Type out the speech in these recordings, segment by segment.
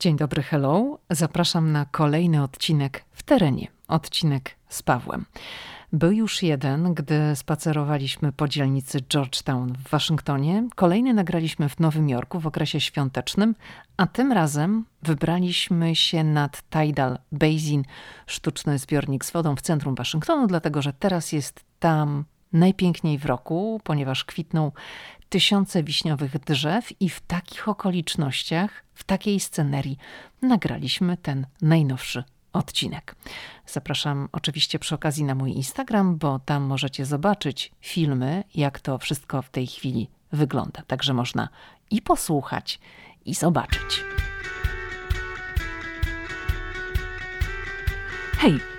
Dzień dobry, hello. Zapraszam na kolejny odcinek w terenie. Odcinek z Pawłem. Był już jeden, gdy spacerowaliśmy po dzielnicy Georgetown w Waszyngtonie. Kolejny nagraliśmy w Nowym Jorku w okresie świątecznym, a tym razem wybraliśmy się nad Tidal Basin, sztuczny zbiornik z wodą w centrum Waszyngtonu, dlatego że teraz jest tam najpiękniej w roku, ponieważ kwitną tysiące wiśniowych drzew i w takich okolicznościach, w takiej scenerii nagraliśmy ten najnowszy odcinek. Zapraszam oczywiście przy okazji na mój Instagram, bo tam możecie zobaczyć filmy, jak to wszystko w tej chwili wygląda. Także można i posłuchać, i zobaczyć. Hej,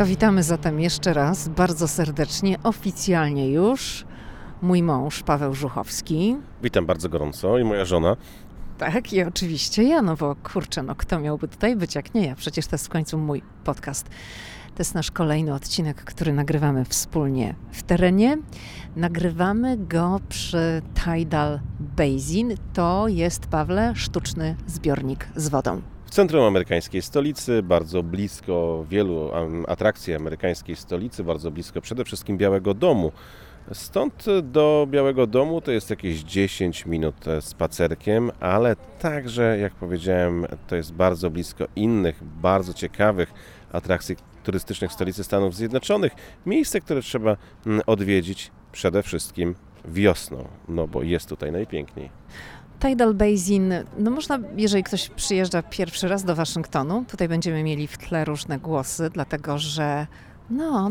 To witamy zatem jeszcze raz bardzo serdecznie, oficjalnie już. Mój mąż Paweł Żuchowski. Witam bardzo gorąco i moja żona. Tak, i oczywiście ja, no bo kurczę, no kto miałby tutaj być jak nie ja? Przecież to jest w końcu mój podcast. To jest nasz kolejny odcinek, który nagrywamy wspólnie w terenie. Nagrywamy go przy Tidal Basin. To jest, Pawle, sztuczny zbiornik z wodą. W centrum amerykańskiej stolicy, bardzo blisko wielu atrakcji amerykańskiej stolicy, bardzo blisko przede wszystkim Białego Domu. Stąd do Białego Domu to jest jakieś 10 minut spacerkiem, ale także, jak powiedziałem, to jest bardzo blisko innych, bardzo ciekawych atrakcji turystycznych stolicy Stanów Zjednoczonych. Miejsce, które trzeba mm, odwiedzić przede wszystkim wiosną, no bo jest tutaj najpiękniej. Tidal Basin, no można, jeżeli ktoś przyjeżdża pierwszy raz do Waszyngtonu, tutaj będziemy mieli w tle różne głosy, dlatego że no,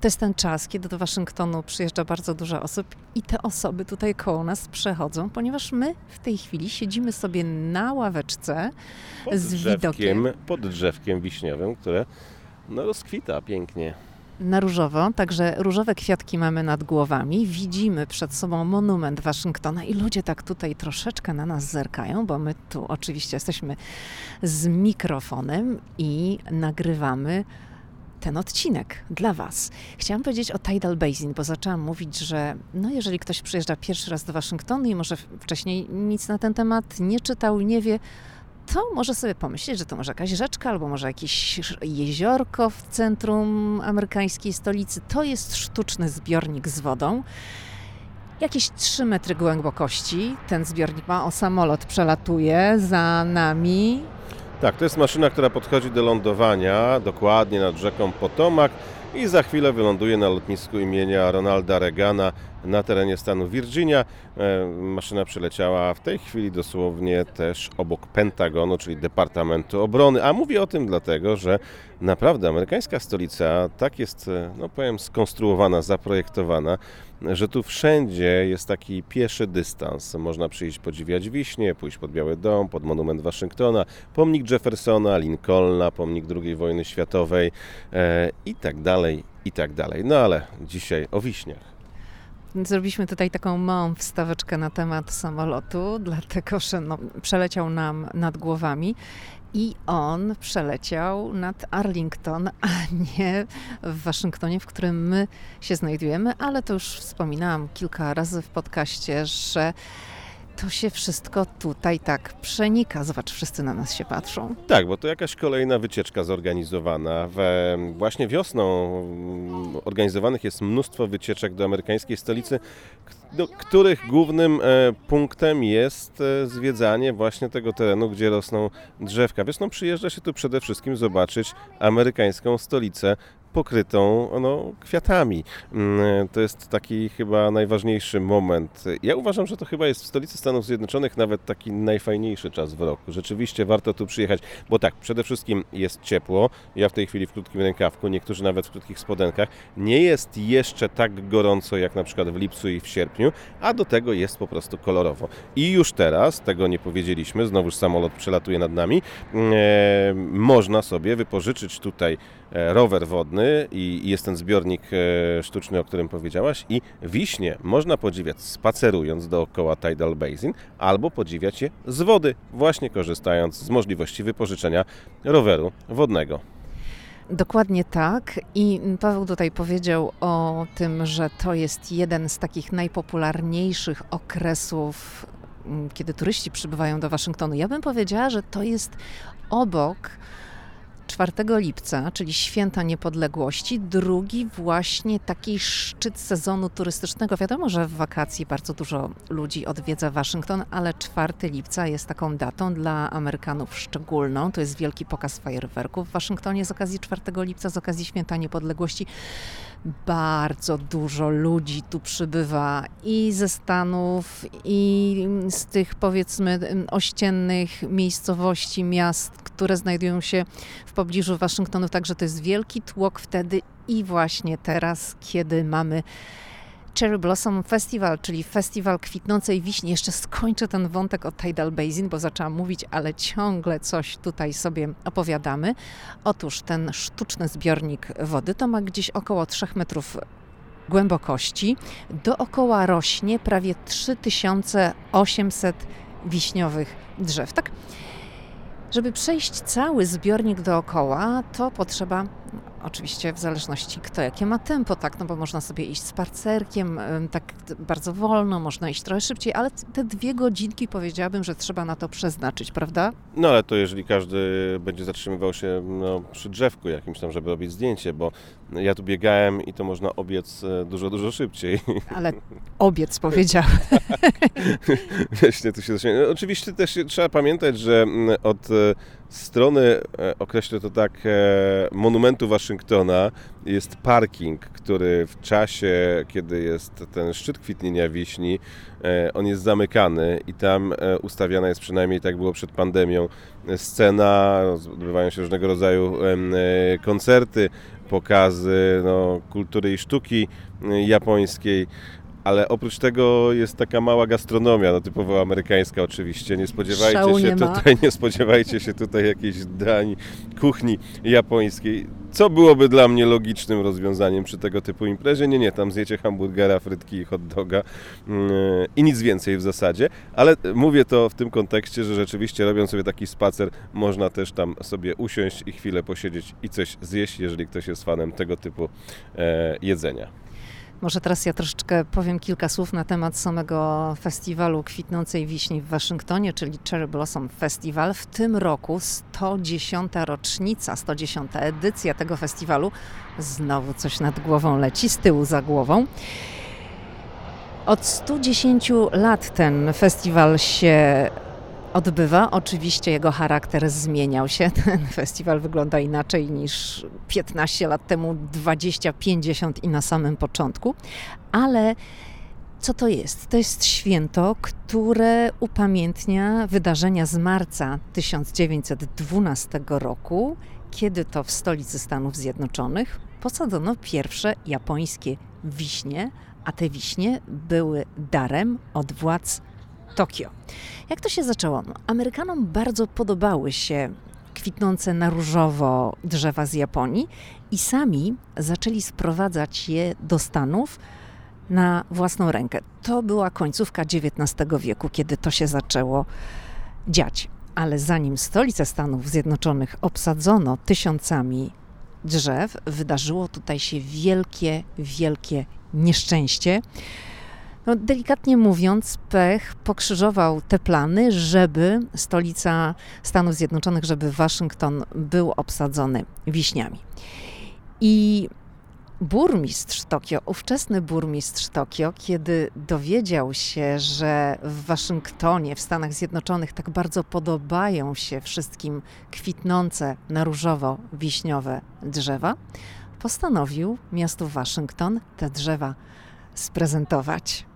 to jest ten czas, kiedy do Waszyngtonu przyjeżdża bardzo dużo osób i te osoby tutaj koło nas przechodzą, ponieważ my w tej chwili siedzimy sobie na ławeczce pod z drzewkiem, widokiem. Pod drzewkiem wiśniowym, które no, rozkwita pięknie na różowo, także różowe kwiatki mamy nad głowami. Widzimy przed sobą monument Waszyngtona i ludzie tak tutaj troszeczkę na nas zerkają, bo my tu oczywiście jesteśmy z mikrofonem i nagrywamy ten odcinek dla Was. Chciałam powiedzieć o Tidal Basin, bo zaczęłam mówić, że no jeżeli ktoś przyjeżdża pierwszy raz do Waszyngtonu i może wcześniej nic na ten temat nie czytał, nie wie, to może sobie pomyśleć, że to może jakaś rzeczka albo może jakieś jeziorko w centrum amerykańskiej stolicy. To jest sztuczny zbiornik z wodą. Jakieś 3 metry głębokości ten zbiornik ma, o samolot przelatuje za nami. Tak, to jest maszyna, która podchodzi do lądowania dokładnie nad rzeką Potomac i za chwilę wyląduje na lotnisku imienia Ronalda Reagana na terenie stanu Virginia. E, maszyna przyleciała w tej chwili dosłownie też obok Pentagonu, czyli Departamentu Obrony. A mówię o tym dlatego, że naprawdę amerykańska stolica tak jest, e, no powiem, skonstruowana, zaprojektowana, że tu wszędzie jest taki pieszy dystans. Można przyjść podziwiać Wiśnie, pójść pod Biały Dom, pod monument Waszyngtona, pomnik Jeffersona, Lincolna, pomnik II wojny światowej e, i tak dalej, i tak dalej. No ale dzisiaj o wiśniach. Zrobiliśmy tutaj taką małą wstaweczkę na temat samolotu, dlatego że no, przeleciał nam nad głowami i on przeleciał nad Arlington, a nie w Waszyngtonie, w którym my się znajdujemy, ale to już wspominałam kilka razy w podcaście, że to się wszystko tutaj tak przenika. Zobacz, wszyscy na nas się patrzą. Tak, bo to jakaś kolejna wycieczka zorganizowana. We, właśnie wiosną organizowanych jest mnóstwo wycieczek do amerykańskiej stolicy, do których głównym e, punktem jest e, zwiedzanie właśnie tego terenu, gdzie rosną drzewka. Wiosną przyjeżdża się tu przede wszystkim zobaczyć amerykańską stolicę pokrytą no, kwiatami. Mm, to jest taki chyba najważniejszy moment. Ja uważam, że to chyba jest w stolicy Stanów Zjednoczonych nawet taki najfajniejszy czas w roku. Rzeczywiście warto tu przyjechać, bo tak, przede wszystkim jest ciepło. Ja w tej chwili w krótkim rękawku, niektórzy nawet w krótkich spodenkach. Nie jest jeszcze tak gorąco jak na przykład w lipcu i w sierpniu, a do tego jest po prostu kolorowo. I już teraz, tego nie powiedzieliśmy, znowuż samolot przelatuje nad nami, e, można sobie wypożyczyć tutaj rower wodny i jest ten zbiornik e, sztuczny, o którym powiedziałaś i wiśnie można podziwiać spacerując dookoła Tidal Basin albo podziwiać je z wody, właśnie korzystając z możliwości wypożyczenia roweru wodnego. Dokładnie tak. I Paweł tutaj powiedział o tym, że to jest jeden z takich najpopularniejszych okresów, mm, kiedy turyści przybywają do Waszyngtonu. Ja bym powiedziała, że to jest obok 4 lipca, czyli święta niepodległości, drugi właśnie taki szczyt sezonu turystycznego. Wiadomo, że w wakacji bardzo dużo ludzi odwiedza Waszyngton, ale 4 lipca jest taką datą dla Amerykanów szczególną. To jest wielki pokaz fajerwerków w Waszyngtonie z okazji 4 lipca, z okazji święta niepodległości bardzo dużo ludzi tu przybywa i ze Stanów, i z tych powiedzmy ościennych miejscowości, miast, które znajdują się w pobliżu Waszyngtonu. Także to jest wielki tłok wtedy i właśnie teraz, kiedy mamy Cherry Blossom Festival, czyli festiwal kwitnącej wiśni. Jeszcze skończę ten wątek o Tidal Basin, bo zaczęłam mówić, ale ciągle coś tutaj sobie opowiadamy. Otóż ten sztuczny zbiornik wody to ma gdzieś około 3 metrów głębokości. Dookoła rośnie prawie 3800 wiśniowych drzew. Tak? Żeby przejść cały zbiornik dookoła, to potrzeba Oczywiście w zależności kto jakie ma tempo, tak, no bo można sobie iść spacerkiem tak bardzo wolno, można iść trochę szybciej, ale te dwie godzinki powiedziałabym, że trzeba na to przeznaczyć, prawda? No ale to jeżeli każdy będzie zatrzymywał się no, przy drzewku jakimś tam, żeby robić zdjęcie, bo ja tu biegałem i to można obiec e, dużo, dużo szybciej. Ale obiec powiedziałem. Właśnie tu się zaczyna. No, oczywiście też trzeba pamiętać, że mm, od e, strony, e, określę to tak, monumentu Waszyngtona jest parking, który w czasie, kiedy jest ten szczyt kwitnienia wiśni, on jest zamykany i tam ustawiana jest przynajmniej tak było przed pandemią scena, odbywają się różnego rodzaju koncerty, pokazy no, kultury i sztuki japońskiej, ale oprócz tego jest taka mała gastronomia, no typowo amerykańska oczywiście. Nie spodziewajcie Szału się nie tutaj, nie spodziewajcie się tutaj jakiejś dań kuchni japońskiej. Co byłoby dla mnie logicznym rozwiązaniem przy tego typu imprezie? Nie, nie, tam zjecie hamburgera, frytki i hot doga yy, i nic więcej w zasadzie, ale mówię to w tym kontekście, że rzeczywiście robiąc sobie taki spacer, można też tam sobie usiąść i chwilę posiedzieć i coś zjeść, jeżeli ktoś jest fanem tego typu e, jedzenia. Może teraz ja troszeczkę powiem kilka słów na temat samego festiwalu Kwitnącej Wiśni w Waszyngtonie, czyli Cherry Blossom Festival. W tym roku 110. rocznica, 110. edycja tego festiwalu. Znowu coś nad głową leci, z tyłu za głową. Od 110 lat ten festiwal się odbywa. Oczywiście jego charakter zmieniał się. Ten festiwal wygląda inaczej niż 15 lat temu, 20, 50 i na samym początku, ale co to jest? To jest święto, które upamiętnia wydarzenia z marca 1912 roku, kiedy to w stolicy Stanów Zjednoczonych posadzono pierwsze japońskie wiśnie, a te wiśnie były darem od władz Tokio. Jak to się zaczęło? No, Amerykanom bardzo podobały się kwitnące na różowo drzewa z Japonii i sami zaczęli sprowadzać je do Stanów na własną rękę. To była końcówka XIX wieku, kiedy to się zaczęło dziać. Ale zanim stolicę Stanów Zjednoczonych obsadzono tysiącami drzew, wydarzyło tutaj się wielkie, wielkie nieszczęście. No, delikatnie mówiąc, pech pokrzyżował te plany, żeby stolica Stanów Zjednoczonych, żeby Waszyngton był obsadzony wiśniami. I burmistrz Tokio, ówczesny burmistrz Tokio, kiedy dowiedział się, że w Waszyngtonie, w Stanach Zjednoczonych tak bardzo podobają się wszystkim kwitnące na różowo wiśniowe drzewa, postanowił miastu Waszyngton te drzewa sprezentować.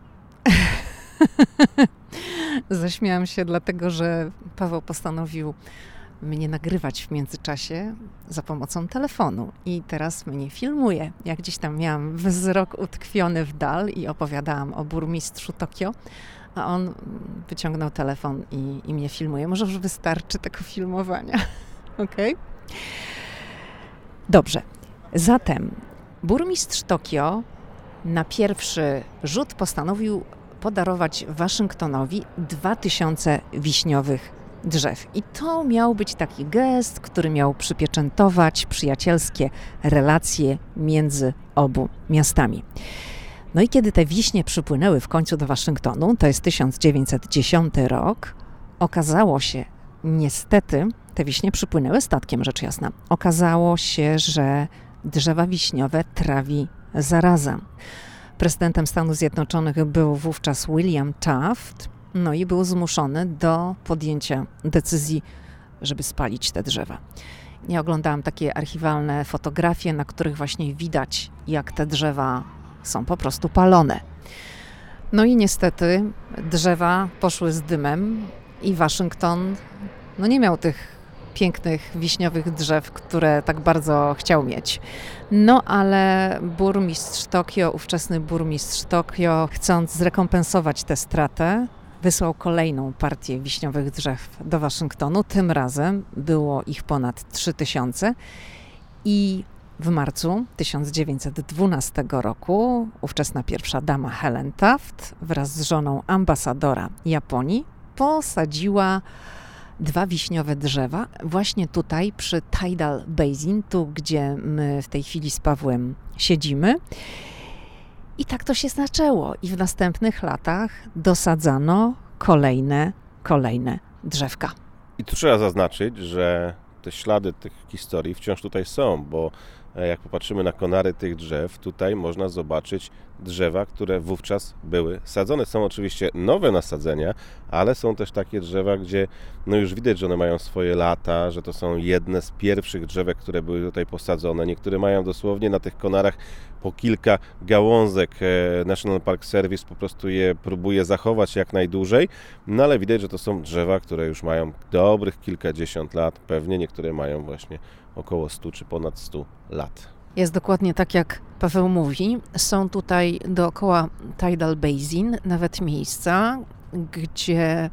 Zaśmiałam się, dlatego że Paweł postanowił mnie nagrywać w międzyczasie za pomocą telefonu. I teraz mnie filmuje. Jak gdzieś tam miałam wzrok utkwiony w dal i opowiadałam o burmistrzu Tokio, a on wyciągnął telefon i, i mnie filmuje. Może już wystarczy tego filmowania. ok? Dobrze. Zatem burmistrz Tokio na pierwszy rzut postanowił podarować Waszyngtonowi 2000 wiśniowych drzew. I to miał być taki gest, który miał przypieczętować przyjacielskie relacje między obu miastami. No i kiedy te wiśnie przypłynęły w końcu do Waszyngtonu, to jest 1910 rok, okazało się, niestety, te wiśnie przypłynęły statkiem, rzecz jasna. Okazało się, że drzewa wiśniowe trawi zaraza. Prezydentem Stanów Zjednoczonych był wówczas William Taft, no i był zmuszony do podjęcia decyzji, żeby spalić te drzewa. Ja oglądałam takie archiwalne fotografie, na których właśnie widać, jak te drzewa są po prostu palone. No i niestety drzewa poszły z dymem i Waszyngton no nie miał tych pięknych wiśniowych drzew, które tak bardzo chciał mieć. No ale burmistrz Tokio, ówczesny burmistrz Tokio, chcąc zrekompensować tę stratę, wysłał kolejną partię wiśniowych drzew do Waszyngtonu. Tym razem było ich ponad 3000 i w marcu 1912 roku ówczesna pierwsza dama Helen Taft wraz z żoną ambasadora Japonii posadziła dwa wiśniowe drzewa właśnie tutaj przy Tidal Basin, tu gdzie my w tej chwili z Pawłem siedzimy. I tak to się zaczęło. I w następnych latach dosadzano kolejne, kolejne drzewka. I tu trzeba zaznaczyć, że te ślady tych historii wciąż tutaj są, bo e, jak popatrzymy na konary tych drzew, tutaj można zobaczyć drzewa, które wówczas były sadzone. Są oczywiście nowe nasadzenia, ale są też takie drzewa, gdzie no już widać, że one mają swoje lata, że to są jedne z pierwszych drzewek, które były tutaj posadzone. Niektóre mają dosłownie na tych konarach po kilka gałązek. E, National Park Service po prostu je próbuje zachować jak najdłużej, no ale widać, że to są drzewa, które już mają dobrych kilkadziesiąt lat. Pewnie niektóre mają właśnie około 100 czy ponad 100 lat. Jest dokładnie tak, jak Paweł mówi. Są tutaj dookoła Tidal Basin nawet miejsca, gdzie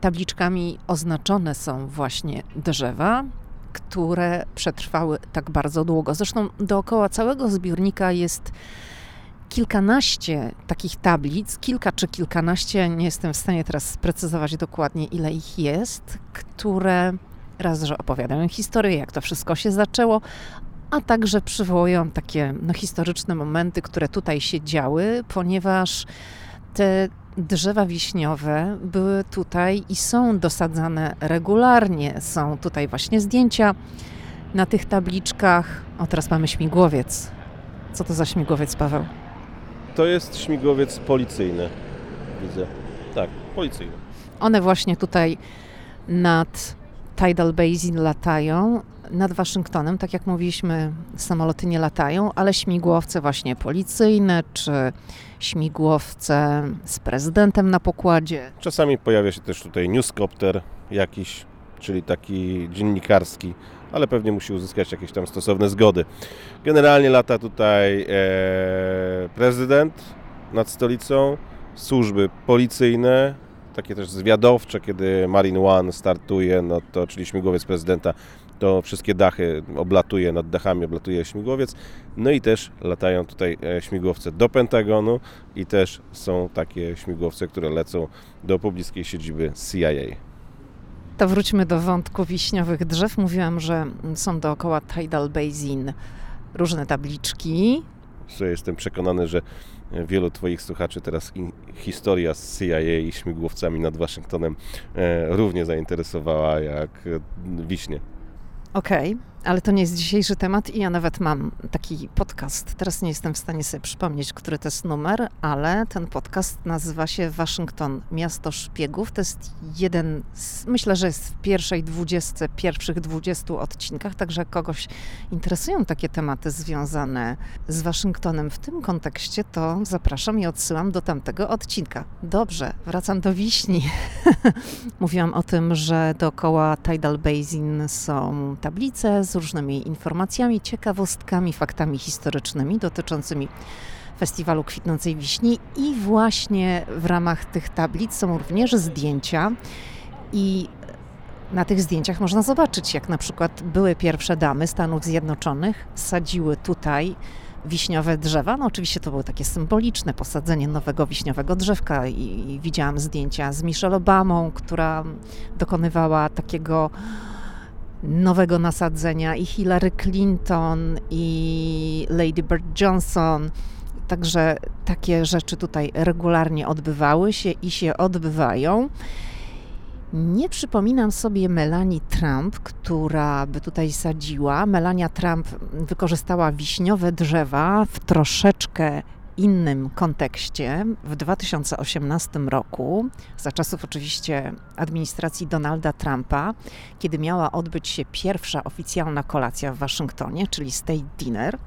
tabliczkami oznaczone są właśnie drzewa, które przetrwały tak bardzo długo. Zresztą dookoła całego zbiornika jest kilkanaście takich tablic, kilka czy kilkanaście, nie jestem w stanie teraz sprecyzować dokładnie ile ich jest, które raz, że opowiadają historię, jak to wszystko się zaczęło, a także przywołują takie no, historyczne momenty, które tutaj się działy, ponieważ te drzewa wiśniowe były tutaj i są dosadzane regularnie. Są tutaj właśnie zdjęcia na tych tabliczkach. O, teraz mamy śmigłowiec. Co to za śmigłowiec, Paweł? To jest śmigłowiec policyjny. Widzę. Tak, policyjny. One właśnie tutaj nad Tidal Basin latają nad Waszyngtonem, tak jak mówiliśmy, samoloty nie latają, ale śmigłowce właśnie policyjne, czy śmigłowce z prezydentem na pokładzie. Czasami pojawia się też tutaj newscopter jakiś, czyli taki dziennikarski, ale pewnie musi uzyskać jakieś tam stosowne zgody. Generalnie lata tutaj e, prezydent nad stolicą, służby policyjne, takie też zwiadowcze, kiedy Marine One startuje, no to, czyli śmigłowiec prezydenta, to wszystkie dachy oblatuje, nad dachami oblatuje śmigłowiec. No i też latają tutaj e, śmigłowce do Pentagonu i też są takie śmigłowce, które lecą do pobliskiej siedziby CIA. To wróćmy do wątku wiśniowych drzew. Mówiłam, że są dookoła Tidal Basin różne tabliczki. Jestem przekonany, że wielu Twoich słuchaczy teraz historia z CIA i śmigłowcami nad Waszyngtonem e, równie zainteresowała jak e, wiśnie. Okej. Okay. Ale to nie jest dzisiejszy temat i ja nawet mam taki podcast. Teraz nie jestem w stanie sobie przypomnieć, który to jest numer, ale ten podcast nazywa się Waszyngton, Miasto Szpiegów. To jest jeden, z, myślę, że jest w pierwszej dwudziestce, pierwszych dwudziestu odcinkach, także kogoś interesują takie tematy związane z Waszyngtonem w tym kontekście, to zapraszam i odsyłam do tamtego odcinka. Dobrze, wracam do wiśni. Mówiłam o tym, że dookoła Tidal Basin są tablice z różnymi informacjami, ciekawostkami, faktami historycznymi dotyczącymi Festiwalu Kwitnącej Wiśni i właśnie w ramach tych tablic są również zdjęcia i na tych zdjęciach można zobaczyć, jak na przykład były pierwsze damy Stanów Zjednoczonych sadziły tutaj wiśniowe drzewa. No oczywiście to było takie symboliczne posadzenie nowego wiśniowego drzewka i, i widziałam zdjęcia z Michelle Obamą, która dokonywała takiego nowego nasadzenia i Hillary Clinton i Lady Bird Johnson. Także takie rzeczy tutaj regularnie odbywały się i się odbywają. Nie przypominam sobie Melanie Trump, która by tutaj sadziła. Melania Trump wykorzystała wiśniowe drzewa w troszeczkę innym kontekście w 2018 roku, za czasów oczywiście administracji Donalda Trumpa, kiedy miała odbyć się pierwsza oficjalna kolacja w Waszyngtonie, czyli State Dinner.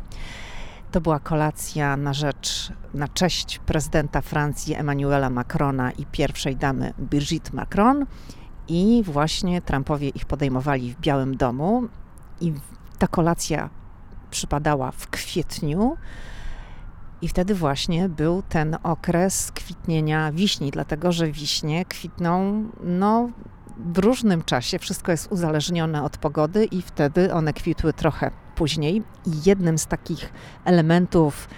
To była kolacja na rzecz, na cześć prezydenta Francji Emmanuela Macrona i pierwszej damy Brigitte Macron. I właśnie Trumpowie ich podejmowali w Białym Domu. I ta kolacja przypadała w kwietniu. I wtedy właśnie był ten okres kwitnienia wiśni, dlatego że wiśnie kwitną no, w różnym czasie. Wszystko jest uzależnione od pogody i wtedy one kwitły trochę później. I jednym z takich elementów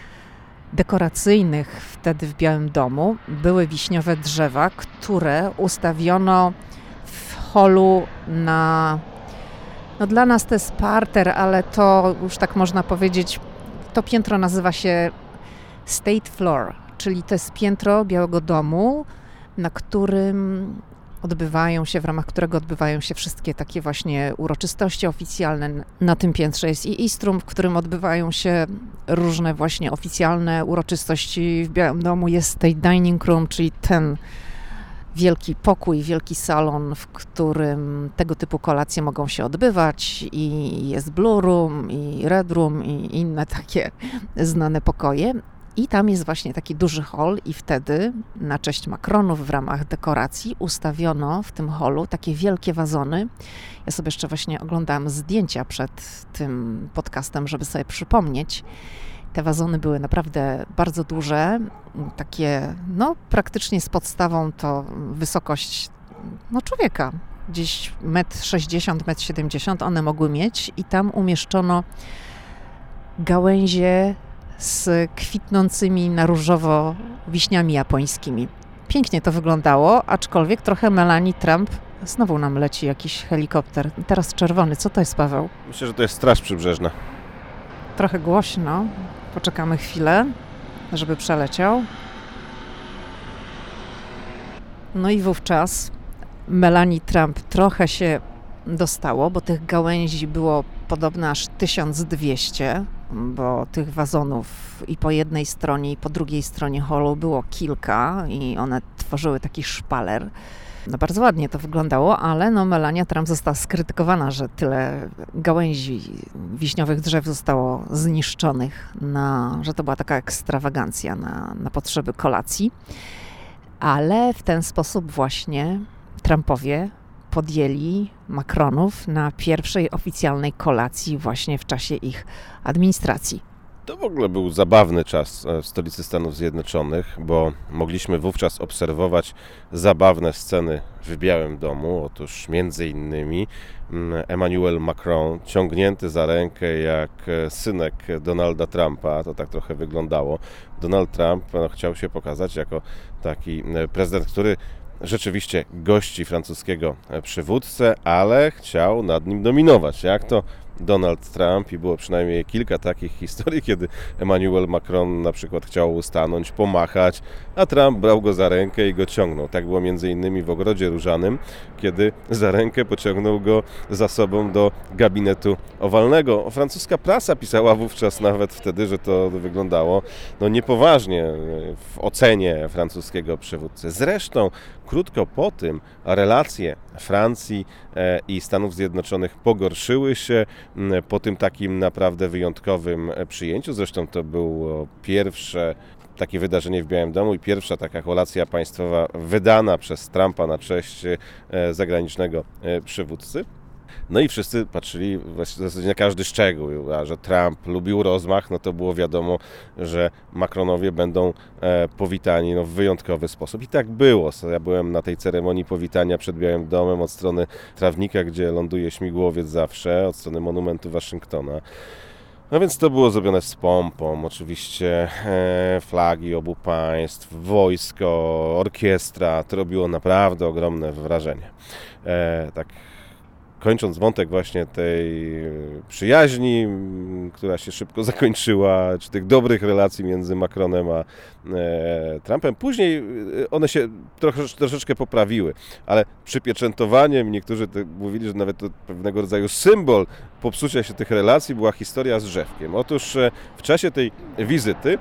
dekoracyjnych wtedy w Białym Domu były wiśniowe drzewa, które ustawiono w holu na. No dla nas to jest parter, ale to już tak można powiedzieć, to piętro nazywa się State Floor, czyli to jest piętro Białego Domu, na którym odbywają się, w ramach którego odbywają się wszystkie takie właśnie uroczystości oficjalne. Na tym piętrze jest i Istrum, w którym odbywają się różne właśnie oficjalne uroczystości w Białym Domu. Jest tej dining room, czyli ten wielki pokój, wielki salon, w którym tego typu kolacje mogą się odbywać i jest Blue Room i Red Room i inne takie znane pokoje. I tam jest właśnie taki duży hol, i wtedy na cześć Macronów w ramach dekoracji ustawiono w tym holu takie wielkie wazony. Ja sobie jeszcze właśnie oglądałam zdjęcia przed tym podcastem, żeby sobie przypomnieć. Te wazony były naprawdę bardzo duże, takie, no praktycznie z podstawą to wysokość no, człowieka, gdzieś 1,60 m, 1,70 m one mogły mieć, i tam umieszczono gałęzie z kwitnącymi na różowo wiśniami japońskimi. Pięknie to wyglądało, aczkolwiek trochę Melanie Trump Znowu nam leci jakiś helikopter. Teraz czerwony. Co to jest, Paweł? Myślę, że to jest Straż Przybrzeżna. Trochę głośno. Poczekamy chwilę, żeby przeleciał. No i wówczas Melanie Trump trochę się dostało, bo tych gałęzi było podobno aż 1200 bo tych wazonów i po jednej stronie, i po drugiej stronie holu było kilka i one tworzyły taki szpaler. No bardzo ładnie to wyglądało, ale no Melania Trump została skrytykowana, że tyle gałęzi wiśniowych drzew zostało zniszczonych, na, że to była taka ekstrawagancja na, na potrzeby kolacji. Ale w ten sposób właśnie Trumpowie podjęli Macronów na pierwszej oficjalnej kolacji właśnie w czasie ich administracji. To w ogóle był zabawny czas e, w stolicy Stanów Zjednoczonych, bo mogliśmy wówczas obserwować zabawne sceny w Białym Domu. Otóż między innymi mm, Emmanuel Macron ciągnięty za rękę jak e, synek Donalda Trumpa, to tak trochę wyglądało. Donald Trump no, chciał się pokazać jako taki e, prezydent, który rzeczywiście gości francuskiego przywódcę, ale chciał nad nim dominować. Jak to Donald Trump i było przynajmniej kilka takich historii, kiedy Emmanuel Macron na przykład chciał ustanąć, pomachać, a Trump brał go za rękę i go ciągnął. Tak było między innymi w Ogrodzie Różanym, kiedy za rękę pociągnął go za sobą do gabinetu owalnego. Francuska prasa pisała wówczas nawet wtedy, że to wyglądało no niepoważnie w ocenie francuskiego przywódcy. Zresztą krótko po tym relacje Francji e, i Stanów Zjednoczonych pogorszyły się po tym takim naprawdę wyjątkowym e, przyjęciu. Zresztą to było pierwsze takie wydarzenie w Białym Domu i pierwsza taka kolacja państwowa wydana przez Trumpa na cześć e, zagranicznego przywódcy. No i wszyscy patrzyli w zasadzie na każdy szczegół, a że Trump lubił rozmach, no to było wiadomo, że Macronowie będą e, powitani no, w wyjątkowy sposób. I tak było. Ja byłem na tej ceremonii powitania przed Białym Domem od strony trawnika, gdzie ląduje śmigłowiec zawsze, od strony monumentu Waszyngtona. No więc to było zrobione z pompą, oczywiście e, flagi obu państw, wojsko, orkiestra, to robiło naprawdę ogromne wrażenie. E, tak kończąc wątek właśnie tej przyjaźni, która się szybko zakończyła, czy tych dobrych relacji między Macronem a e, Trumpem, później e, one się trochę, troszeczkę poprawiły, ale przypieczętowaniem, niektórzy mówili, że nawet to pewnego rodzaju symbol popsucia się tych relacji była historia z drzewkiem. Otóż e, w czasie tej wizyty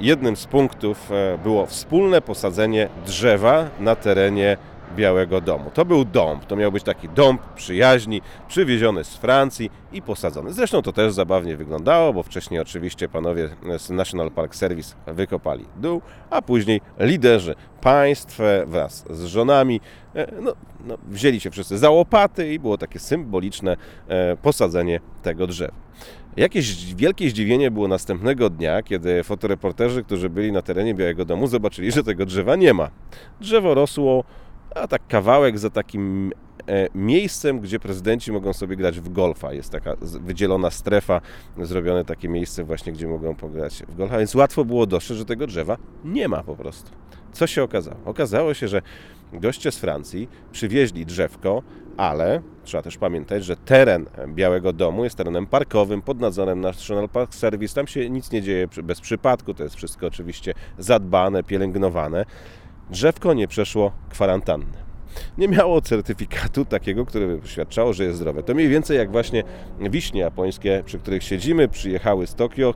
jednym z punktów było wspólne posadzenie drzewa na terenie Białego Domu. To był dąb, to miał być taki dąb przyjaźni, przywieziony z Francji i posadzony. Zresztą to też zabawnie wyglądało, bo wcześniej oczywiście panowie z National Park Service wykopali dół, a później liderzy państw wraz z żonami e, no, no, wzięli się wszyscy za łopaty i było takie symboliczne e, posadzenie tego drzewa. Jakieś wielkie zdziwienie było następnego dnia, kiedy fotoreporterzy, którzy byli na terenie Białego Domu, zobaczyli, że tego drzewa nie ma. Drzewo rosło a tak kawałek za takim e, miejscem, gdzie prezydenci mogą sobie grać w golfa. Jest taka wydzielona strefa, zrobione takie miejsce właśnie, gdzie mogą pograć w golfa, więc łatwo było dostrzec, że tego drzewa nie ma po prostu. Co się okazało? Okazało się, że goście z Francji przywieźli drzewko, ale trzeba też pamiętać, że teren Białego Domu jest terenem parkowym pod nadzorem National Park Service. Tam się nic nie dzieje bez przypadku, to jest wszystko oczywiście zadbane, pielęgnowane drzewko nie przeszło kwarantannę. Nie miało certyfikatu takiego, który by świadczało, że jest zdrowe. To mniej więcej jak właśnie wiśnie japońskie, przy których siedzimy, przyjechały z Tokio,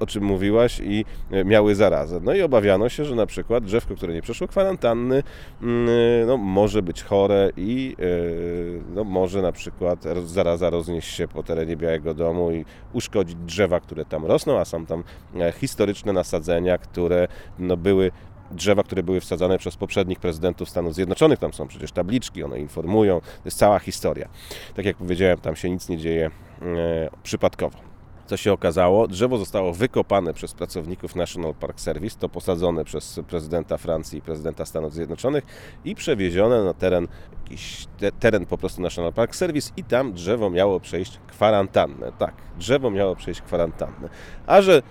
o czym mówiłaś, i e, miały zarazę. No i obawiano się, że na przykład drzewko, które nie przeszło kwarantanny, mm, no, może być chore i e, no, może na przykład zaraza roznieść się po terenie Białego Domu i uszkodzić drzewa, które tam rosną, a są tam e, historyczne nasadzenia, które no, były drzewa, które były wsadzane przez poprzednich prezydentów Stanów Zjednoczonych. Tam są przecież tabliczki, one informują. To jest cała historia. Tak jak powiedziałem, tam się nic nie dzieje e, przypadkowo. Co się okazało? Drzewo zostało wykopane przez pracowników National Park Service, to posadzone przez prezydenta Francji i prezydenta Stanów Zjednoczonych i przewiezione na teren, jakiś te, teren po prostu National Park Service i tam drzewo miało przejść kwarantannę. Tak, drzewo miało przejść kwarantannę. A że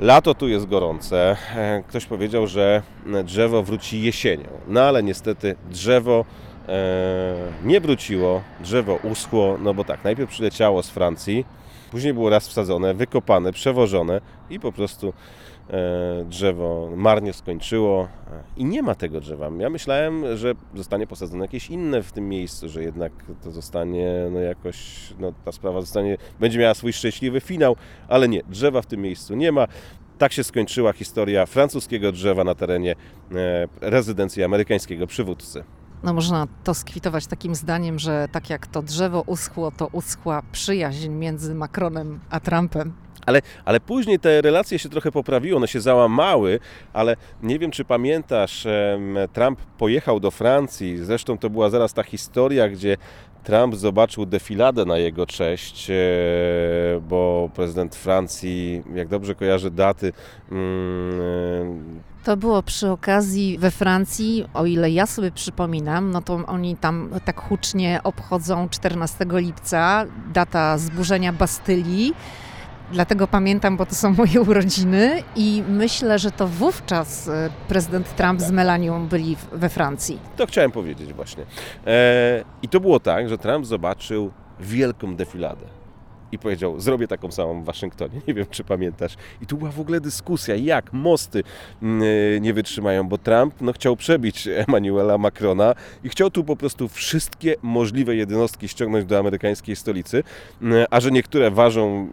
Lato tu jest gorące. E, ktoś powiedział, że drzewo wróci jesienią. No ale niestety drzewo e, nie wróciło, drzewo uschło, no bo tak, najpierw przyleciało z Francji, później było raz wsadzone, wykopane, przewożone i po prostu drzewo marnie skończyło e, i nie ma tego drzewa. Ja myślałem, że zostanie posadzone jakieś inne w tym miejscu, że jednak to zostanie no jakoś, no ta sprawa zostanie, będzie miała swój szczęśliwy finał, ale nie, drzewa w tym miejscu nie ma. Tak się skończyła historia francuskiego drzewa na terenie e, rezydencji amerykańskiego przywódcy. No można to skwitować takim zdaniem, że tak jak to drzewo uschło, to uschła przyjaźń między Macronem a Trumpem. Ale, ale później te relacje się trochę poprawiły, one się załamały, ale nie wiem, czy pamiętasz, Trump pojechał do Francji, zresztą to była zaraz ta historia, gdzie Trump zobaczył defiladę na jego cześć, e, bo prezydent Francji, jak dobrze kojarzy daty, mm, to było przy okazji we Francji, o ile ja sobie przypominam, no to oni tam tak hucznie obchodzą 14 lipca, data zburzenia Bastylii. Dlatego pamiętam, bo to są moje urodziny i myślę, że to wówczas e, prezydent Trump z Melanią byli we Francji. To chciałem powiedzieć właśnie. E, I to było tak, że Trump zobaczył wielką defiladę i powiedział, zrobię taką samą w Waszyngtonie. Nie wiem, czy pamiętasz. I tu była w ogóle dyskusja, jak mosty mm, e, nie wytrzymają, bo Trump no, chciał przebić Emmanuela Macrona i chciał tu po prostu wszystkie możliwe jednostki ściągnąć do amerykańskiej stolicy, mm, a że niektóre ważą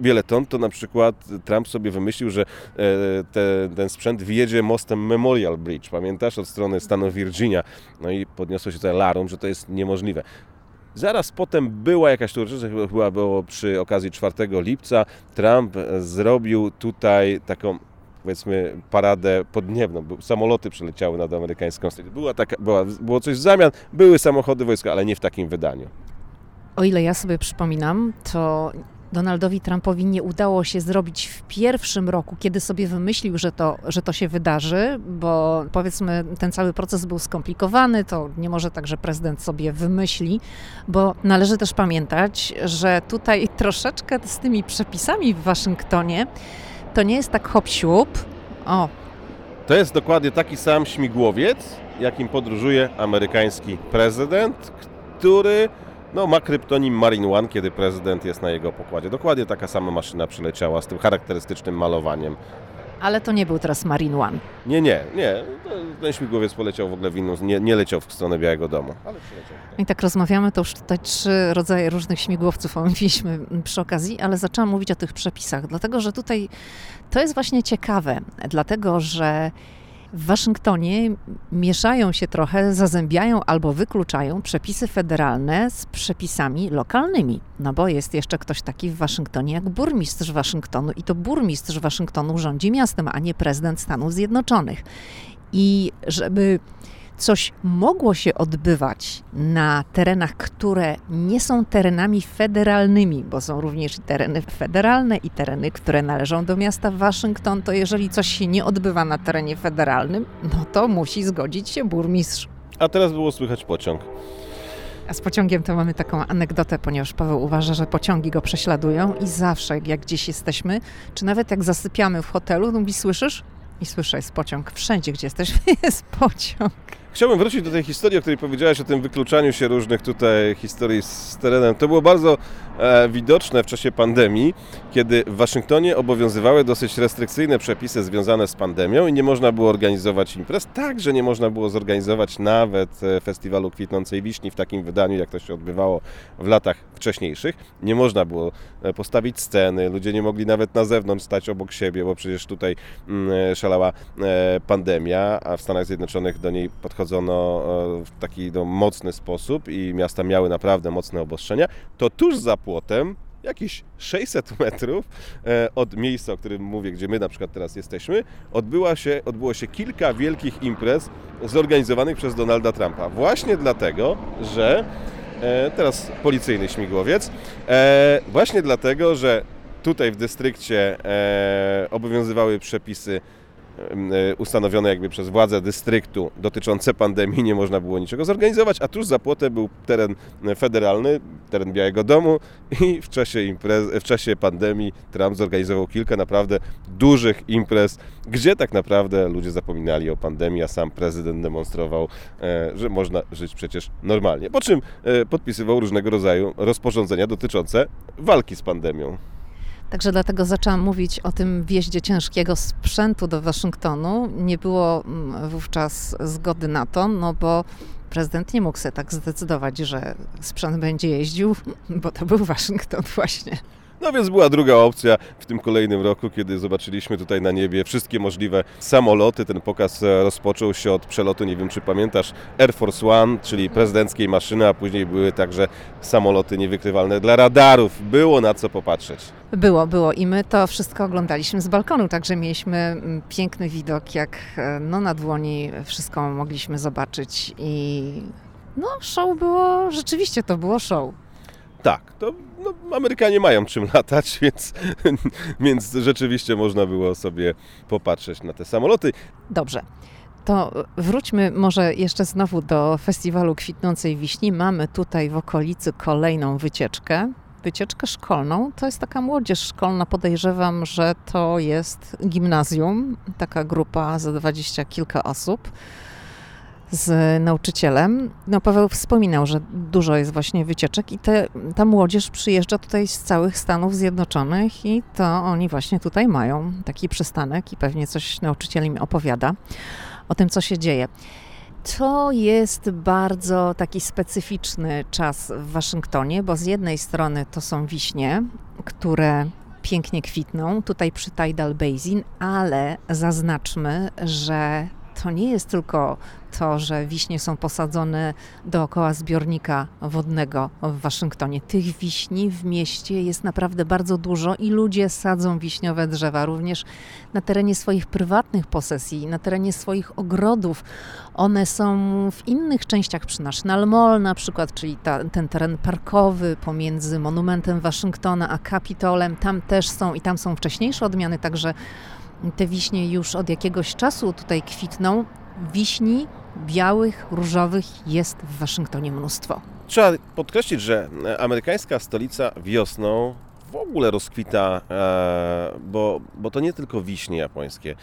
wiele ton, to na przykład Trump sobie wymyślił, że e, te, ten sprzęt wjedzie mostem Memorial Bridge, pamiętasz, od strony stanu Virginia. No i podniosło się tutaj larum, że to jest niemożliwe. Zaraz potem była jakaś uroczystość, chyba było przy okazji 4 lipca. Trump zrobił tutaj taką powiedzmy paradę podniebną. Samoloty przyleciały nad amerykańską stolicę. Była taka, była, było coś w zamian, były samochody wojska, ale nie w takim wydaniu. O ile ja sobie przypominam, to Donaldowi Trumpowi nie udało się zrobić w pierwszym roku, kiedy sobie wymyślił, że to, że to się wydarzy, bo powiedzmy ten cały proces był skomplikowany, to nie może tak, że prezydent sobie wymyśli, bo należy też pamiętać, że tutaj troszeczkę z tymi przepisami w Waszyngtonie to nie jest tak hop O. To jest dokładnie taki sam śmigłowiec, jakim podróżuje amerykański prezydent, który no, ma kryptonim Marine One, kiedy prezydent jest na jego pokładzie. Dokładnie taka sama maszyna przyleciała z tym charakterystycznym malowaniem. Ale to nie był teraz Marine One. Nie, nie, nie. Ten śmigłowiec poleciał w ogóle w inną, nie, nie leciał w stronę Białego Domu, ale przyleciał. I tak rozmawiamy, to już tutaj trzy rodzaje różnych śmigłowców omówiliśmy przy okazji, ale zaczęłam mówić o tych przepisach, dlatego że tutaj to jest właśnie ciekawe, dlatego że w Waszyngtonie mieszają się trochę, zazębiają albo wykluczają przepisy federalne z przepisami lokalnymi. No bo jest jeszcze ktoś taki w Waszyngtonie jak burmistrz Waszyngtonu i to burmistrz Waszyngtonu rządzi miastem, a nie prezydent Stanów Zjednoczonych. I żeby coś mogło się odbywać na terenach, które nie są terenami federalnymi, bo są również tereny federalne i tereny, które należą do miasta Waszyngton, to jeżeli coś się nie odbywa na terenie federalnym, no to musi zgodzić się burmistrz. A teraz było słychać pociąg. A z pociągiem to mamy taką anegdotę, ponieważ Paweł uważa, że pociągi go prześladują i zawsze jak gdzieś jesteśmy, czy nawet jak zasypiamy w hotelu, mówi, słyszysz? I słyszę, jest pociąg. Wszędzie, gdzie jesteśmy, jest pociąg. Chciałbym wrócić do tej historii, o której powiedziałeś, o tym wykluczaniu się różnych tutaj historii z terenem. To było bardzo e, widoczne w czasie pandemii, kiedy w Waszyngtonie obowiązywały dosyć restrykcyjne przepisy związane z pandemią i nie można było organizować imprez. Także nie można było zorganizować nawet e, festiwalu kwitnącej wiśni w takim wydaniu, jak to się odbywało w latach wcześniejszych. Nie można było e, postawić sceny, ludzie nie mogli nawet na zewnątrz stać obok siebie, bo przecież tutaj mm, e, szalała pandemia, a w Stanach Zjednoczonych do niej podchodziło wprowadzono e, w taki no, mocny sposób i miasta miały naprawdę mocne obostrzenia, to tuż za płotem jakieś 600 metrów e, od miejsca, o którym mówię, gdzie my na przykład teraz jesteśmy, odbyła się, odbyło się kilka wielkich imprez zorganizowanych przez Donalda Trumpa. Właśnie dlatego, że e, teraz policyjny śmigłowiec, właśnie dlatego, że tutaj w dystrykcie obowiązywały przepisy ustanowione jakby przez władze dystryktu dotyczące pandemii, nie można było niczego zorganizować, a tuż za płotem był teren federalny, teren Białego Domu i w czasie, imprez, w czasie pandemii Trump zorganizował kilka naprawdę dużych imprez, gdzie tak naprawdę ludzie zapominali o pandemii, a sam prezydent demonstrował, e, że można żyć przecież normalnie. Po czym e, podpisywał różnego rodzaju rozporządzenia dotyczące walki z pandemią. Także dlatego zaczęłam mówić o tym wjeździe ciężkiego sprzętu do Waszyngtonu. Nie było mm, wówczas zgody na to, no bo prezydent nie mógł sobie tak zdecydować, że sprzęt będzie jeździł, bo to był Waszyngton właśnie. No więc była druga opcja w tym kolejnym roku, kiedy zobaczyliśmy tutaj na niebie wszystkie możliwe samoloty. Ten pokaz e, rozpoczął się od przelotu, nie wiem czy pamiętasz, Air Force One, czyli prezydenckiej maszyny, a później były także samoloty niewykrywalne dla radarów. Było na co popatrzeć. Było, było i my to wszystko oglądaliśmy z balkonu, także mieliśmy mm, piękny widok, jak e, no, na dłoni wszystko mogliśmy zobaczyć i no show było, rzeczywiście to było show. Tak, to no, Amerykanie mają czym latać, więc, więc rzeczywiście można było sobie popatrzeć na te samoloty. Dobrze. To wróćmy może jeszcze znowu do festiwalu kwitnącej wiśni. Mamy tutaj w okolicy kolejną wycieczkę. Wycieczkę szkolną. To jest taka młodzież szkolna. Podejrzewam, że to jest gimnazjum. Taka grupa za dwadzieścia kilka osób. Z nauczycielem. No Paweł wspominał, że dużo jest właśnie wycieczek i te, ta młodzież przyjeżdża tutaj z całych Stanów Zjednoczonych i to oni właśnie tutaj mają taki przystanek i pewnie coś nauczyciel im opowiada o tym, co się dzieje. To jest bardzo taki specyficzny czas w Waszyngtonie, bo z jednej strony to są wiśnie, które pięknie kwitną tutaj przy Tidal Basin, ale zaznaczmy, że to nie jest tylko to, że wiśnie są posadzone dookoła zbiornika wodnego w Waszyngtonie. Tych wiśni w mieście jest naprawdę bardzo dużo i ludzie sadzą wiśniowe drzewa również na terenie swoich prywatnych posesji, na terenie swoich ogrodów. One są w innych częściach przy National Mall na przykład, czyli ta, ten teren parkowy pomiędzy monumentem Waszyngtona a Kapitolem. Tam też są i tam są wcześniejsze odmiany, także te wiśnie już od jakiegoś czasu tutaj kwitną. Wiśni białych, różowych jest w Waszyngtonie mnóstwo. Trzeba podkreślić, że amerykańska stolica wiosną w ogóle rozkwita, e, bo, bo to nie tylko wiśnie japońskie.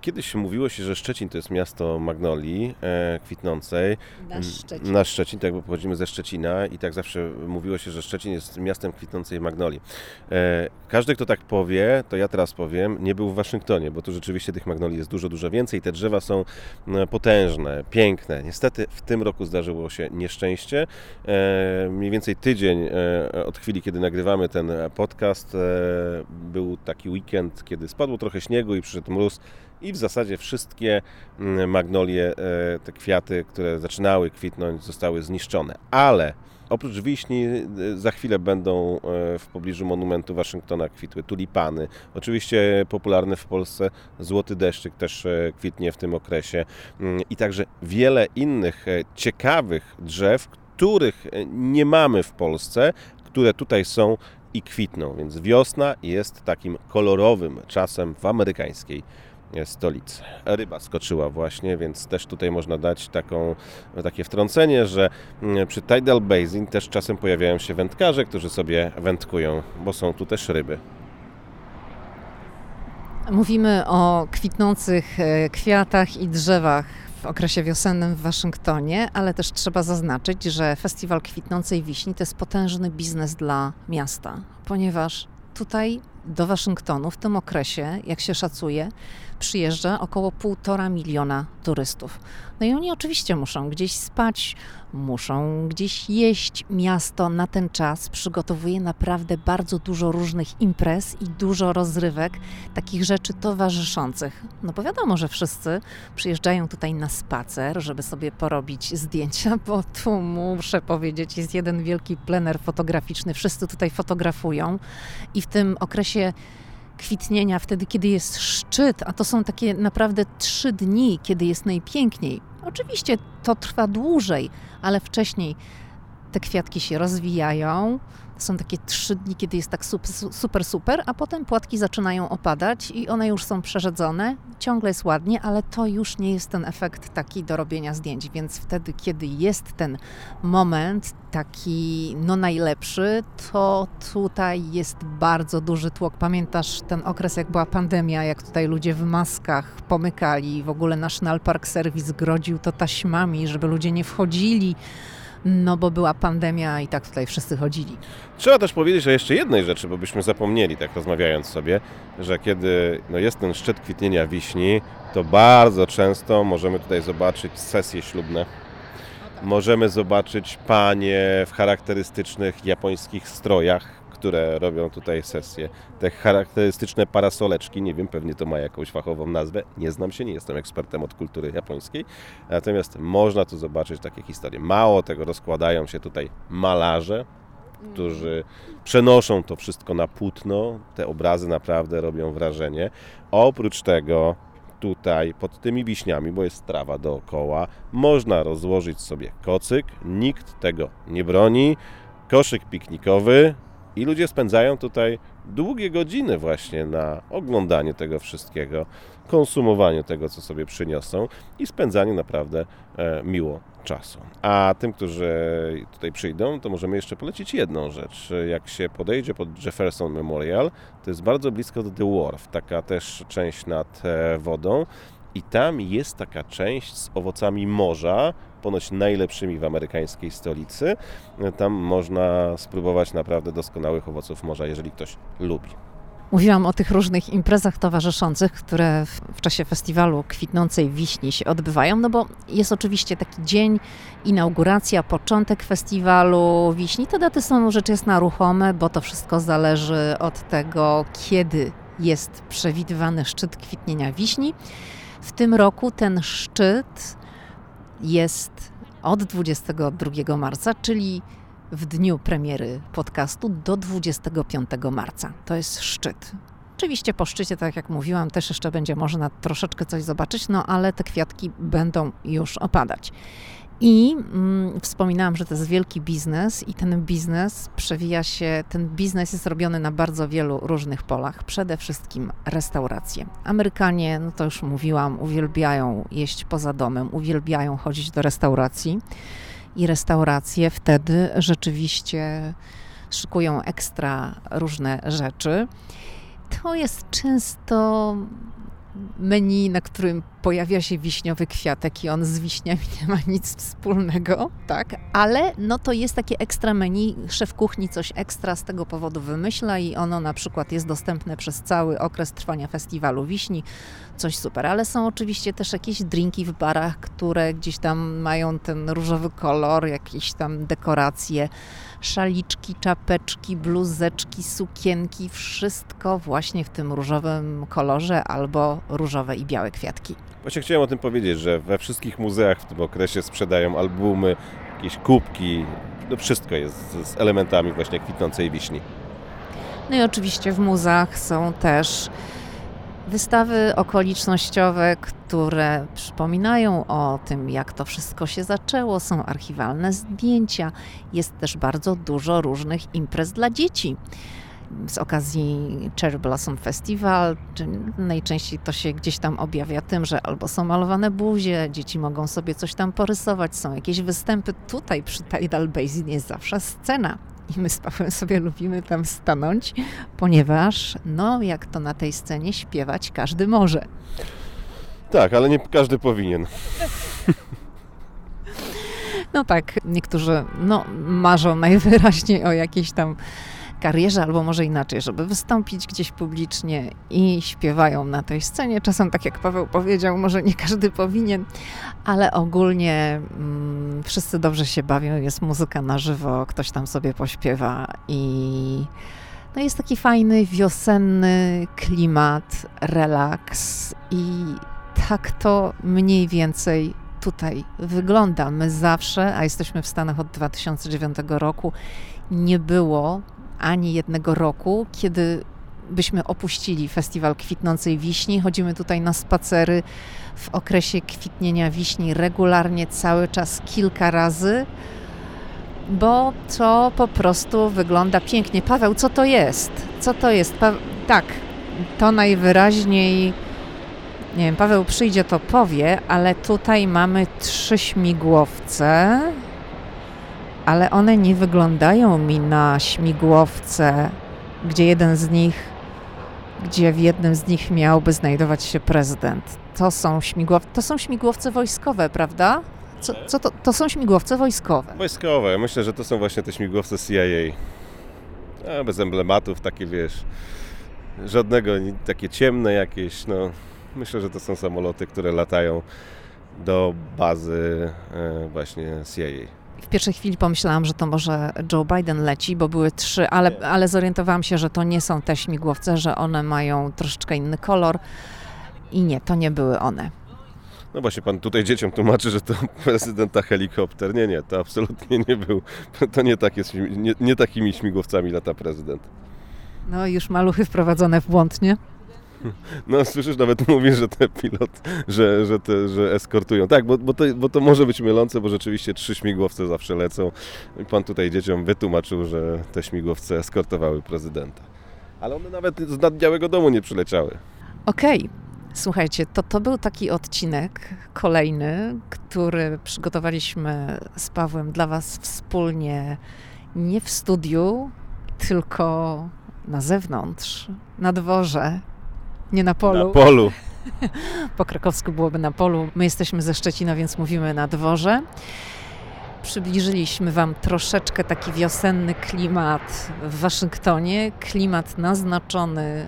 Kiedyś mówiło się, że Szczecin to jest miasto magnolii e, kwitnącej. Nasz Szczecin. Nasz Szczecin, tak, bo pochodzimy ze Szczecina i tak zawsze mówiło się, że Szczecin jest miastem kwitnącej magnolii. E, każdy, kto tak powie, to ja teraz powiem, nie był w Waszyngtonie, bo tu rzeczywiście tych magnolii jest dużo, dużo więcej. Te drzewa są potężne, piękne. Niestety w tym roku zdarzyło się nieszczęście. Mniej więcej tydzień od chwili, kiedy nagrywamy ten podcast, podcast. E, był taki weekend, kiedy spadło trochę śniegu i przyszedł mróz i w zasadzie wszystkie mm, magnolie, e, te kwiaty, które zaczynały kwitnąć, zostały zniszczone. Ale Oprócz wiśni e, za chwilę będą w pobliżu monumentu Waszyngtona kwitły tulipany. Oczywiście popularny w Polsce złoty deszczyk też kwitnie w tym okresie mm, i także wiele innych ciekawych drzew, których nie mamy w Polsce, które tutaj są i kwitną, więc wiosna jest takim kolorowym czasem w amerykańskiej stolicy. Ryba skoczyła właśnie, więc też tutaj można dać taką, takie wtrącenie, że mm, przy Tidal Basin też czasem pojawiają się wędkarze, którzy sobie wędkują, bo są tu też ryby. Mówimy o kwitnących e, kwiatach i drzewach w okresie wiosennym w Waszyngtonie, ale też trzeba zaznaczyć, że Festiwal Kwitnącej Wiśni to jest potężny biznes dla miasta, ponieważ tutaj do Waszyngtonu w tym okresie, jak się szacuje, przyjeżdża około półtora miliona turystów. No i oni oczywiście muszą gdzieś spać, muszą gdzieś jeść. Miasto na ten czas przygotowuje naprawdę bardzo dużo różnych imprez i dużo rozrywek, takich rzeczy towarzyszących. No bo wiadomo, że wszyscy przyjeżdżają tutaj na spacer, żeby sobie porobić zdjęcia, bo tu muszę powiedzieć, jest jeden wielki plener fotograficzny. Wszyscy tutaj fotografują i w tym okresie kwitnienia, wtedy, kiedy jest szczyt, a to są takie naprawdę trzy dni, kiedy jest najpiękniej. Oczywiście to trwa dłużej, ale wcześniej te kwiatki się rozwijają, są takie trzy dni, kiedy jest tak super, super, a potem płatki zaczynają opadać i one już są przerzedzone. Ciągle jest ładnie, ale to już nie jest ten efekt taki do robienia zdjęć, więc wtedy, kiedy jest ten moment taki no najlepszy, to tutaj jest bardzo duży tłok. Pamiętasz ten okres, jak była pandemia, jak tutaj ludzie w maskach pomykali, w ogóle National Park Service grodził to taśmami, żeby ludzie nie wchodzili no bo była pandemia i tak tutaj wszyscy chodzili. Trzeba też powiedzieć o jeszcze jednej rzeczy, bo byśmy zapomnieli, tak rozmawiając sobie, że kiedy no, jest ten szczyt kwitnienia wiśni, to bardzo często możemy tutaj zobaczyć sesje ślubne. Możemy zobaczyć panie w charakterystycznych japońskich strojach, które robią tutaj sesje. Te charakterystyczne parasoleczki, nie wiem, pewnie to ma jakąś fachową nazwę, nie znam się, nie jestem ekspertem od kultury japońskiej, natomiast można tu zobaczyć takie historie. Mało tego, rozkładają się tutaj malarze, którzy przenoszą to wszystko na płótno. Te obrazy naprawdę robią wrażenie. Oprócz tego tutaj pod tymi wiśniami, bo jest trawa dookoła, można rozłożyć sobie kocyk, nikt tego nie broni. Koszyk piknikowy, i ludzie spędzają tutaj długie godziny właśnie na oglądaniu tego wszystkiego, konsumowaniu tego, co sobie przyniosą i spędzaniu naprawdę e, miło czasu. A tym, którzy tutaj przyjdą, to możemy jeszcze polecić jedną rzecz. Jak się podejdzie pod Jefferson Memorial, to jest bardzo blisko do The Wharf, taka też część nad e, wodą i tam jest taka część z owocami morza, ponoć najlepszymi w amerykańskiej stolicy. Tam można spróbować naprawdę doskonałych owoców morza, jeżeli ktoś lubi. Mówiłam o tych różnych imprezach towarzyszących, które w, czasie festiwalu Kwitnącej Wiśni się odbywają, no bo jest oczywiście taki dzień, inauguracja, początek festiwalu Wiśni. Te daty są rzecz jasna ruchome, bo to wszystko zależy od tego, kiedy jest przewidywany szczyt kwitnienia wiśni. W tym roku ten szczyt jest od 22 marca, czyli w dniu premiery podcastu do 25 marca. To jest szczyt. Oczywiście po szczycie, tak jak mówiłam, też jeszcze będzie można troszeczkę coś zobaczyć, no ale te kwiatki będą już opadać. I mm, wspominałam, że to jest wielki biznes i ten biznes przewija się, ten biznes jest robiony na bardzo wielu różnych polach. Przede wszystkim restauracje. Amerykanie, no to już mówiłam, uwielbiają jeść poza domem, uwielbiają chodzić do restauracji i restauracje wtedy rzeczywiście szykują ekstra różne rzeczy. To jest często menu, na którym pojawia się wiśniowy kwiatek i on z wiśniami nie ma nic wspólnego, tak? Ale no to jest takie ekstra menu, szef kuchni coś ekstra z tego powodu wymyśla i ono na przykład jest dostępne przez cały okres trwania festiwalu wiśni, coś super. Ale są oczywiście też jakieś drinki w barach, które gdzieś tam mają ten różowy kolor, jakieś tam dekoracje, szaliczki, czapeczki, bluzeczki, sukienki, wszystko właśnie w tym różowym kolorze albo różowe i białe kwiatki. Właśnie chciałem o tym powiedzieć, że we wszystkich muzeach w tym okresie sprzedają albumy, jakieś kubki, no wszystko jest z elementami właśnie kwitnącej wiśni. No i oczywiście w muzeach są też wystawy okolicznościowe, które przypominają o tym, jak to wszystko się zaczęło. Są archiwalne zdjęcia, jest też bardzo dużo różnych imprez dla dzieci z okazji Cherry Blossom Festival. Najczęściej to się gdzieś tam objawia tym, że albo są malowane buzie, dzieci mogą sobie coś tam porysować, są jakieś występy. Tutaj przy Tidal Basin jest zawsze scena. I my z Pawłem sobie lubimy tam stanąć, ponieważ, no, jak to na tej scenie śpiewać każdy może. Tak, ale nie każdy powinien. No tak, niektórzy no, marzą najwyraźniej o jakiejś tam karierze, albo może inaczej, żeby wystąpić gdzieś publicznie i śpiewają na tej scenie. Czasem, tak jak Paweł powiedział, może nie każdy powinien, ale ogólnie mm, wszyscy dobrze się bawią, jest muzyka na żywo, ktoś tam sobie pośpiewa i no jest taki fajny, wiosenny klimat, relaks i tak to mniej więcej tutaj wygląda. My zawsze, a jesteśmy w Stanach od 2009 roku, nie było ani jednego roku, kiedy byśmy opuścili festiwal kwitnącej wiśni. Chodzimy tutaj na spacery w okresie kwitnienia wiśni regularnie, cały czas kilka razy, bo to po prostu wygląda pięknie. Paweł, co to jest? Co to jest? Pa tak, to najwyraźniej. Nie wiem, Paweł przyjdzie, to powie, ale tutaj mamy trzy śmigłowce ale one nie wyglądają mi na śmigłowce, gdzie jeden z nich, gdzie w jednym z nich miałby znajdować się prezydent. To są, śmigłow, to są śmigłowce wojskowe, prawda? Co, co to, to są śmigłowce wojskowe. Wojskowe. Myślę, że to są właśnie te śmigłowce CIA. A, bez emblematów, takie wiesz, żadnego, takie ciemne jakieś, no. Myślę, że to są samoloty, które latają do bazy e, właśnie CIA w pierwszej chwili pomyślałam, że to może Joe Biden leci, bo były trzy, ale, ale zorientowałam się, że to nie są te śmigłowce, że one mają troszeczkę inny kolor i nie, to nie były one. No właśnie, pan tutaj dzieciom tłumaczy, że to prezydenta helikopter. Nie, nie, to absolutnie nie był. To nie, takie, nie, nie takimi śmigłowcami lata prezydent. No już maluchy wprowadzone w błąd, nie? No słyszysz, nawet mówi, że te pilot, że, że, te, że eskortują. Tak, bo, bo, to, bo to może być mylące, bo rzeczywiście trzy śmigłowce zawsze lecą. Pan tutaj dzieciom wytłumaczył, że te śmigłowce eskortowały prezydenta. Ale one nawet z nad Białego Domu nie przyleciały. Okej. Okay. Słuchajcie, to, to był taki odcinek kolejny, który przygotowaliśmy z Pawłem dla Was wspólnie, nie w studiu, tylko na zewnątrz, na dworze, nie na polu. Na polu. po krakowsku byłoby na polu. My jesteśmy ze Szczecina, więc mówimy na dworze. Przybliżyliśmy Wam troszeczkę taki wiosenny klimat w Waszyngtonie. Klimat naznaczony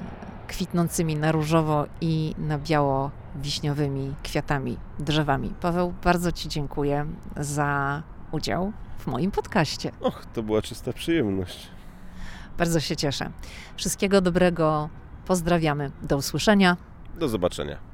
kwitnącymi na różowo i na biało wiśniowymi kwiatami, drzewami. Paweł, bardzo Ci dziękuję za udział w moim podcaście. Och, to była czysta przyjemność. Bardzo się cieszę. Wszystkiego dobrego. Pozdrawiamy. Do usłyszenia. Do zobaczenia.